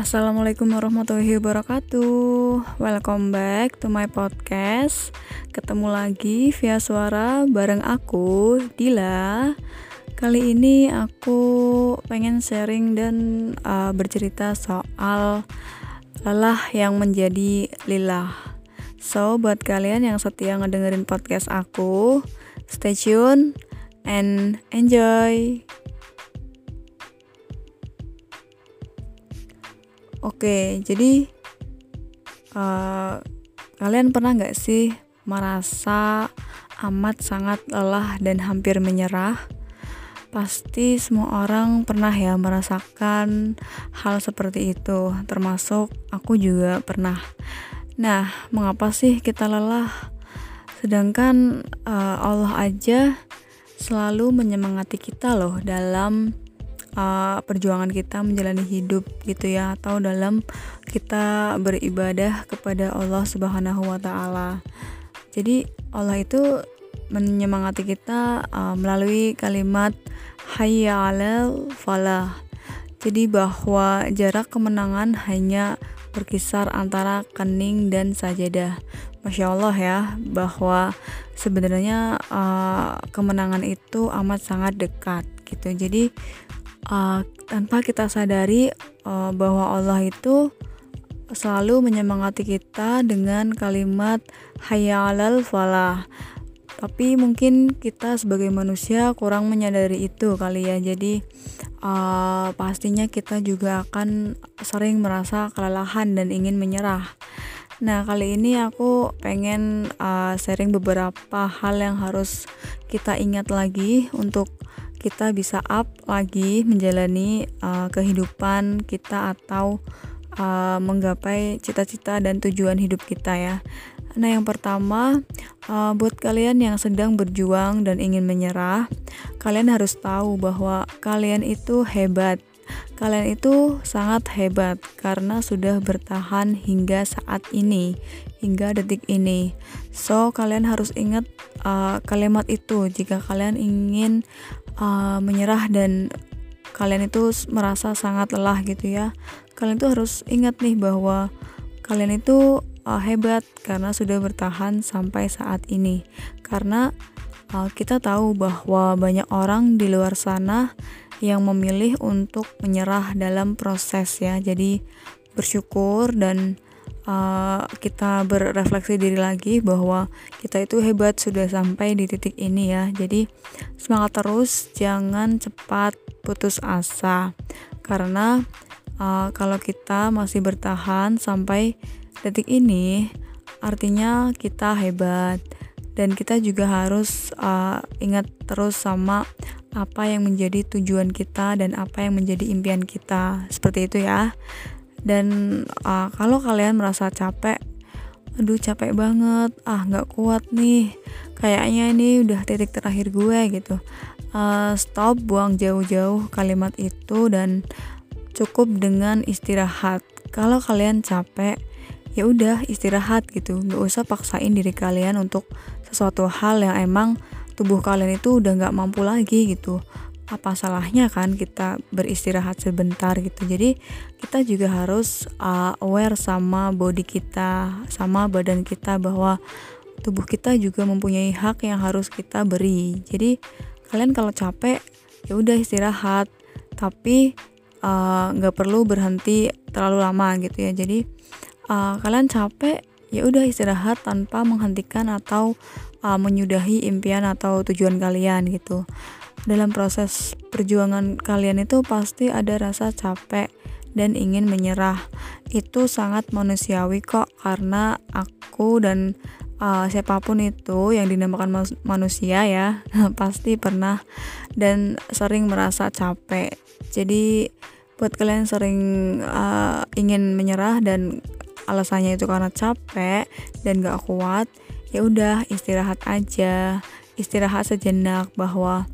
Assalamualaikum warahmatullahi wabarakatuh. Welcome back to my podcast. Ketemu lagi via suara bareng aku, Dila. Kali ini aku pengen sharing dan uh, bercerita soal lelah yang menjadi lillah So, buat kalian yang setia ngedengerin podcast aku Stay tune and enjoy Oke, jadi uh, kalian pernah nggak sih merasa amat sangat lelah dan hampir menyerah? Pasti semua orang pernah ya merasakan hal seperti itu, termasuk aku juga pernah. Nah, mengapa sih kita lelah? Sedangkan uh, Allah aja selalu menyemangati kita loh dalam uh, perjuangan kita menjalani hidup gitu ya atau dalam kita beribadah kepada Allah Subhanahu wa taala. Jadi Allah itu menyemangati kita uh, melalui kalimat hayya 'alal falah. Jadi bahwa jarak kemenangan hanya berkisar antara kening dan sajadah. Masya Allah ya, bahwa sebenarnya uh, kemenangan itu amat sangat dekat gitu. Jadi uh, tanpa kita sadari uh, bahwa Allah itu selalu menyemangati kita dengan kalimat hayalal falah tapi mungkin kita sebagai manusia kurang menyadari itu kali ya. Jadi uh, pastinya kita juga akan sering merasa kelelahan dan ingin menyerah. Nah kali ini aku pengen uh, sharing beberapa hal yang harus kita ingat lagi untuk kita bisa up lagi menjalani uh, kehidupan kita atau uh, menggapai cita-cita dan tujuan hidup kita ya. Nah, yang pertama, uh, buat kalian yang sedang berjuang dan ingin menyerah, kalian harus tahu bahwa kalian itu hebat. Kalian itu sangat hebat karena sudah bertahan hingga saat ini, hingga detik ini. So, kalian harus ingat uh, kalimat itu jika kalian ingin uh, menyerah dan kalian itu merasa sangat lelah gitu ya. Kalian itu harus ingat nih bahwa kalian itu uh, hebat karena sudah bertahan sampai saat ini. Karena uh, kita tahu bahwa banyak orang di luar sana yang memilih untuk menyerah dalam proses ya. Jadi bersyukur dan uh, kita berefleksi diri lagi bahwa kita itu hebat sudah sampai di titik ini ya. Jadi semangat terus, jangan cepat putus asa. Karena uh, kalau kita masih bertahan sampai detik ini, artinya kita hebat dan kita juga harus uh, ingat terus sama apa yang menjadi tujuan kita dan apa yang menjadi impian kita seperti itu ya dan uh, kalau kalian merasa capek aduh capek banget ah nggak kuat nih kayaknya ini udah titik terakhir gue gitu. Uh, stop buang jauh-jauh kalimat itu dan cukup dengan istirahat. Kalau kalian capek ya udah istirahat gitu. Nggak usah paksain diri kalian untuk sesuatu hal yang emang tubuh kalian itu udah nggak mampu lagi gitu apa salahnya kan kita beristirahat sebentar gitu. Jadi kita juga harus uh, aware sama body kita sama badan kita bahwa tubuh kita juga mempunyai hak yang harus kita beri. Jadi kalian kalau capek ya udah istirahat. Tapi uh, nggak uh, perlu berhenti terlalu lama gitu ya. Jadi uh, kalian capek ya udah istirahat tanpa menghentikan atau uh, menyudahi impian atau tujuan kalian gitu dalam proses perjuangan kalian itu pasti ada rasa capek dan ingin menyerah. Itu sangat manusiawi kok karena aku dan uh, siapa pun itu yang dinamakan manusia ya pasti pernah dan sering merasa capek. Jadi buat kalian sering uh, ingin menyerah dan alasannya itu karena capek dan gak kuat, ya udah istirahat aja, istirahat sejenak bahwa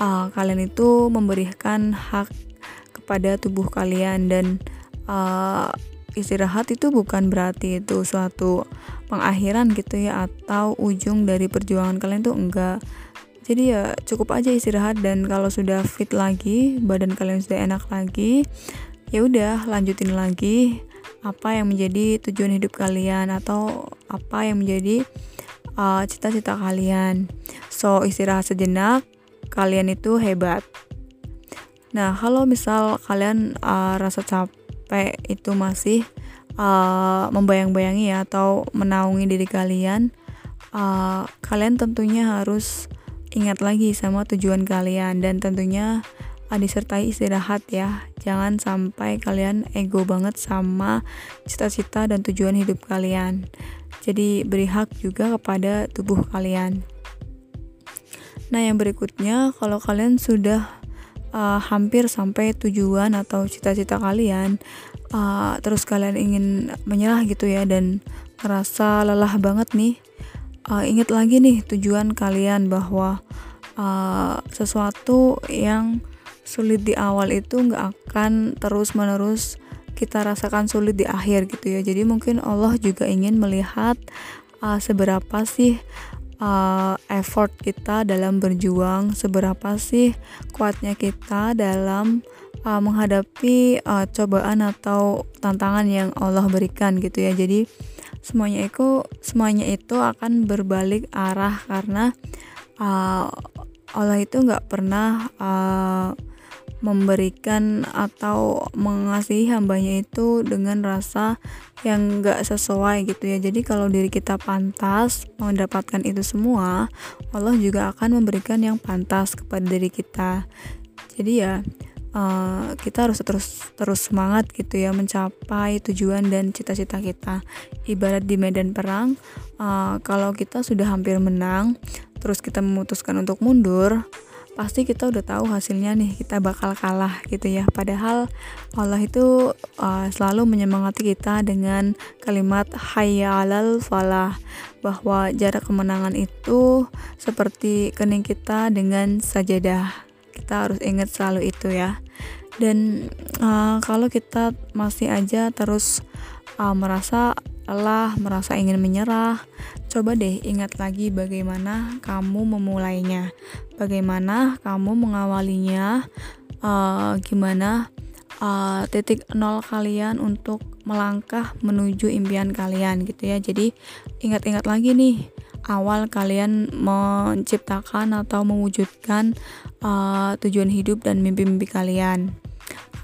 uh, kalian itu memberikan hak kepada tubuh kalian dan uh, istirahat itu bukan berarti itu suatu pengakhiran gitu ya atau ujung dari perjuangan kalian tuh enggak. Jadi ya cukup aja istirahat dan kalau sudah fit lagi badan kalian sudah enak lagi ya udah lanjutin lagi apa yang menjadi tujuan hidup kalian atau apa yang menjadi uh, cita-cita uh, kalian. So istirahat sejenak kalian itu hebat. Nah kalau misal kalian uh, rasa capek itu masih uh, membayang-bayangi ya atau menaungi diri kalian uh, kalian tentunya harus ingat lagi sama tujuan kalian dan tentunya uh, disertai istirahat ya. Jangan sampai kalian ego banget sama cita-cita dan tujuan hidup kalian. Jadi beri hak juga kepada tubuh kalian nah yang berikutnya kalau kalian sudah uh, hampir sampai tujuan atau cita-cita kalian uh, terus kalian ingin menyerah gitu ya dan ngerasa lelah banget nih uh, ingat lagi nih tujuan kalian bahwa uh, sesuatu yang sulit di awal itu nggak akan terus menerus kita rasakan sulit di akhir gitu ya. Jadi mungkin Allah juga ingin melihat uh, seberapa sih uh, effort kita dalam berjuang seberapa sih kuatnya kita dalam uh, menghadapi uh, cobaan atau tantangan yang Allah berikan gitu ya. Jadi semuanya itu semuanya itu akan berbalik arah karena uh, Allah itu nggak pernah uh, memberikan atau mengasihi hambanya itu dengan rasa yang nggak sesuai gitu ya. Jadi kalau diri kita pantas mendapatkan itu semua Allah juga akan memberikan yang pantas kepada diri kita. Jadi ya uh, kita harus terus terus semangat gitu ya mencapai tujuan dan cita-cita kita. Ibarat di medan perang uh, kalau kita sudah hampir menang terus kita memutuskan untuk mundur pasti kita udah tahu hasilnya nih kita bakal kalah gitu ya. Padahal Allah itu uh, selalu menyemangati kita dengan kalimat hayya alal falah bahwa jarak kemenangan itu seperti kening kita dengan sajadah. Kita harus ingat selalu itu ya. Dan uh, kalau kita masih aja terus uh, merasa lelah merasa ingin menyerah coba deh ingat lagi bagaimana kamu memulainya. Bagaimana kamu mengawalinya. Uh, gimana uh, titik nol kalian untuk melangkah menuju impian kalian gitu ya. Jadi ingat-ingat lagi nih awal kalian menciptakan atau mewujudkan uh, tujuan hidup dan mimpi-mimpi kalian.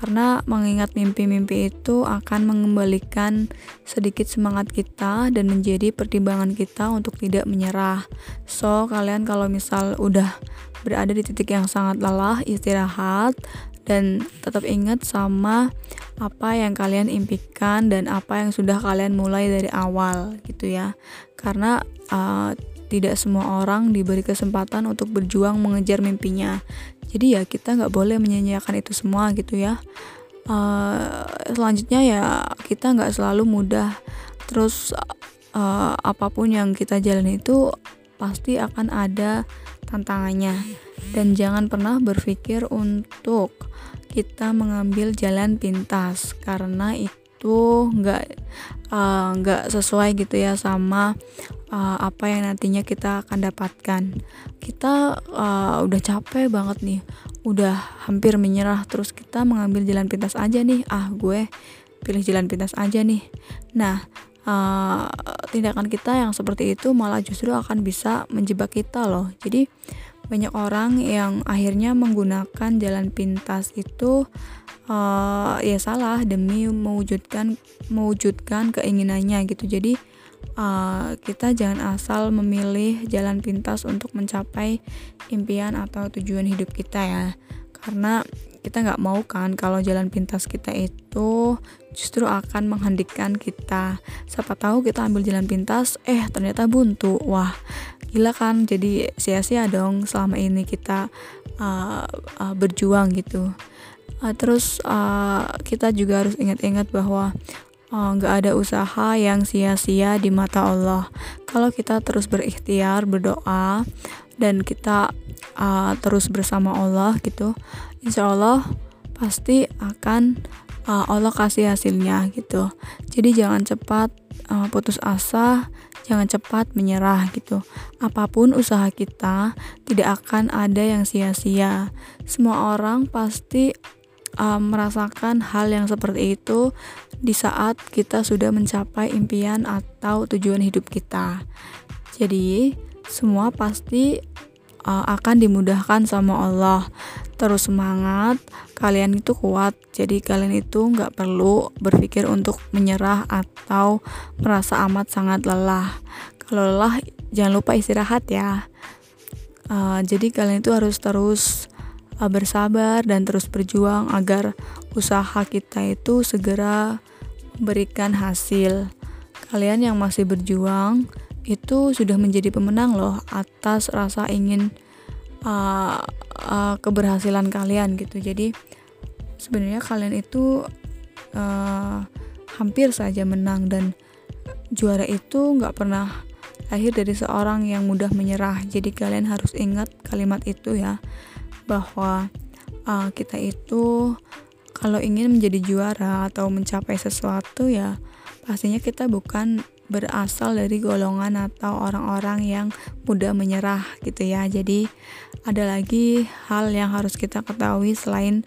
Karena mengingat mimpi-mimpi itu akan mengembalikan sedikit semangat kita dan menjadi pertimbangan kita untuk tidak menyerah. So, kalian kalau misal udah berada di titik yang sangat lelah, istirahat dan tetap ingat sama apa yang kalian impikan dan apa yang sudah kalian mulai dari awal gitu ya karena uh, tidak semua orang diberi kesempatan untuk berjuang mengejar mimpinya jadi ya kita nggak boleh menyanyiakan itu semua gitu ya. Uh, selanjutnya ya kita nggak selalu mudah. Terus uh, apa pun yang kita jalani itu pasti akan ada tantangannya. Dan jangan pernah berpikir untuk kita mengambil jalan pintas karena itu itu nggak eh, nggak uh, sesuai gitu ya sama uh, apa yang nantinya kita akan dapatkan. Kita uh, udah capek banget nih. Udah hampir menyerah. Terus kita mengambil jalan pintas aja nih. Ah gue pilih jalan pintas aja nih. Nah uh, tindakan kita yang seperti itu malah justru akan bisa menjebak kita loh. Jadi banyak orang yang akhirnya menggunakan jalan pintas itu uh, ya salah demi mewujudkan mewujudkan keinginannya gitu. Jadi uh, kita jangan asal memilih jalan pintas untuk mencapai impian atau tujuan hidup kita ya. Karena kita nggak mau kan kalau jalan pintas kita itu justru akan menghendikan kita. Siapa tahu kita ambil jalan pintas eh ternyata buntu. Wah gila kan? Jadi sia-sia dong selama ini kita uh, uh, berjuang gitu. Uh, terus uh, kita juga harus ingat-ingat bahwa nggak uh, ada usaha yang sia-sia di mata Allah. Kalau kita terus berikhtiar, berdoa, dan kita uh, terus bersama Allah gitu, insya Allah pasti akan uh, Allah kasih hasilnya gitu. Jadi jangan cepat uh, putus asa, jangan cepat menyerah gitu. Apa pun usaha kita, tidak akan ada yang sia-sia. Semua orang pasti uh, merasakan hal yang seperti itu di saat kita sudah mencapai impian atau tujuan hidup kita. Jadi, semua pasti uh, akan dimudahkan sama Allah. Terus semangat, kalian itu kuat. Jadi kalian itu nggak perlu berpikir untuk menyerah atau merasa amat sangat lelah. Kalau lelah, jangan lupa istirahat ya. Uh, jadi kalian itu harus terus bersabar dan terus berjuang agar usaha kita itu segera memberikan hasil. Kalian yang masih berjuang itu sudah menjadi pemenang loh atas rasa ingin uh, uh, keberhasilan kalian gitu. Jadi sebenarnya kalian itu uh, hampir saja menang dan juara itu nggak pernah lahir dari seorang yang mudah menyerah. Jadi kalian harus ingat kalimat itu ya bahwa uh, kita itu kalau ingin menjadi juara atau mencapai sesuatu ya pastinya kita bukan berasal dari golongan atau orang-orang yang mudah menyerah gitu ya. Jadi ada lagi hal yang harus kita ketahui selain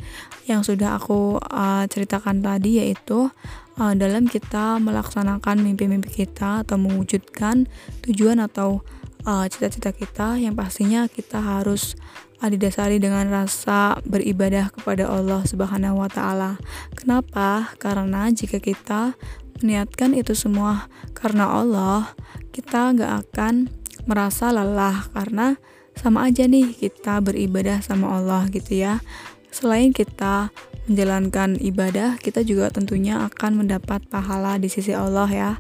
yang sudah aku uh, ceritakan tadi yaitu uh, dalam kita melaksanakan mimpi-mimpi kita atau mewujudkan tujuan atau uh, cita-cita uh, kita yang pastinya kita harus uh, didasari dengan rasa beribadah kepada Allah Subhanahu wa taala. Kenapa? Karena jika kita meniatkan itu semua karena Allah, kita nggak akan merasa lelah karena sama aja nih kita beribadah sama Allah gitu ya. Selain kita menjalankan ibadah, kita juga tentunya akan mendapat pahala di sisi Allah ya.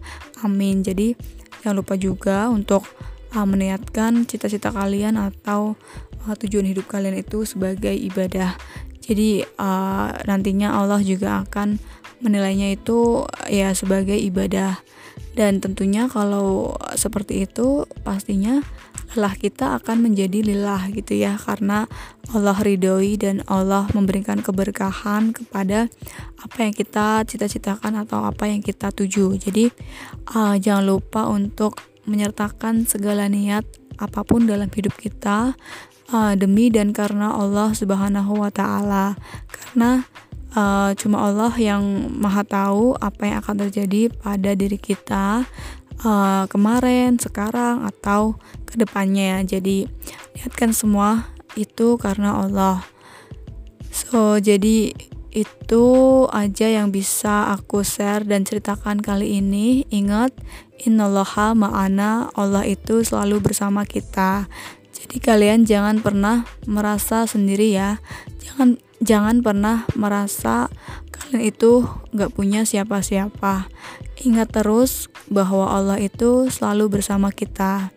Amin. Jadi jangan lupa juga untuk uh, meniatkan cita-cita kalian atau uh, tujuan hidup kalian itu sebagai ibadah. Jadi uh, nantinya Allah juga akan menilainya itu ya sebagai ibadah. Dan tentunya kalau seperti itu pastinya lelah kita akan menjadi lelah gitu ya. Karena Allah ridhoi dan Allah memberikan keberkahan kepada apa yang kita cita-citakan atau apa yang kita tuju. Jadi uh, jangan lupa untuk menyertakan segala niat apa pun dalam hidup kita uh, demi dan karena Allah Subhanahu wa taala karena uh, cuma Allah yang maha tahu apa yang akan terjadi pada diri kita uh, kemarin, sekarang atau ke depannya. Jadi lihatkan semua itu karena Allah. So jadi itu aja yang bisa aku share dan ceritakan kali ini. Ingat, innallaha ma'ana, Allah itu selalu bersama kita. Jadi kalian jangan pernah merasa sendiri ya. Jangan jangan pernah merasa kalian itu nggak punya siapa-siapa. Ingat terus bahwa Allah itu selalu bersama kita.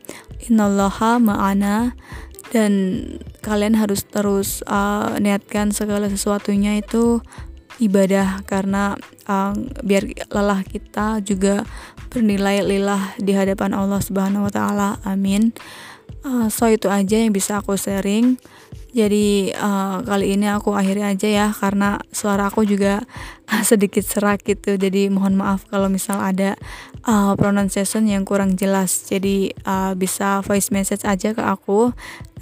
Innallaha ma'ana dan kalian harus terus uh, niatkan segala sesuatunya itu ibadah karena uh, biar lelah kita juga bernilai lillah di hadapan Allah Subhanahu wa taala. Amin. Uh, so itu aja yang bisa aku sharing. Jadi uh, kali ini aku akhiri aja ya karena suara aku juga sedikit serak gitu. Jadi mohon maaf kalau misal ada uh, pronunciation yang kurang jelas. Jadi uh, bisa voice message aja ke aku.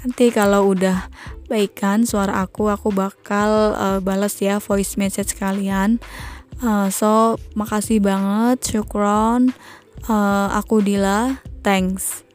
Nanti kalau udah baikan suara aku, aku bakal uh, balas ya voice message kalian. Uh, so makasih banget, syukron. Uh, aku Dila, thanks.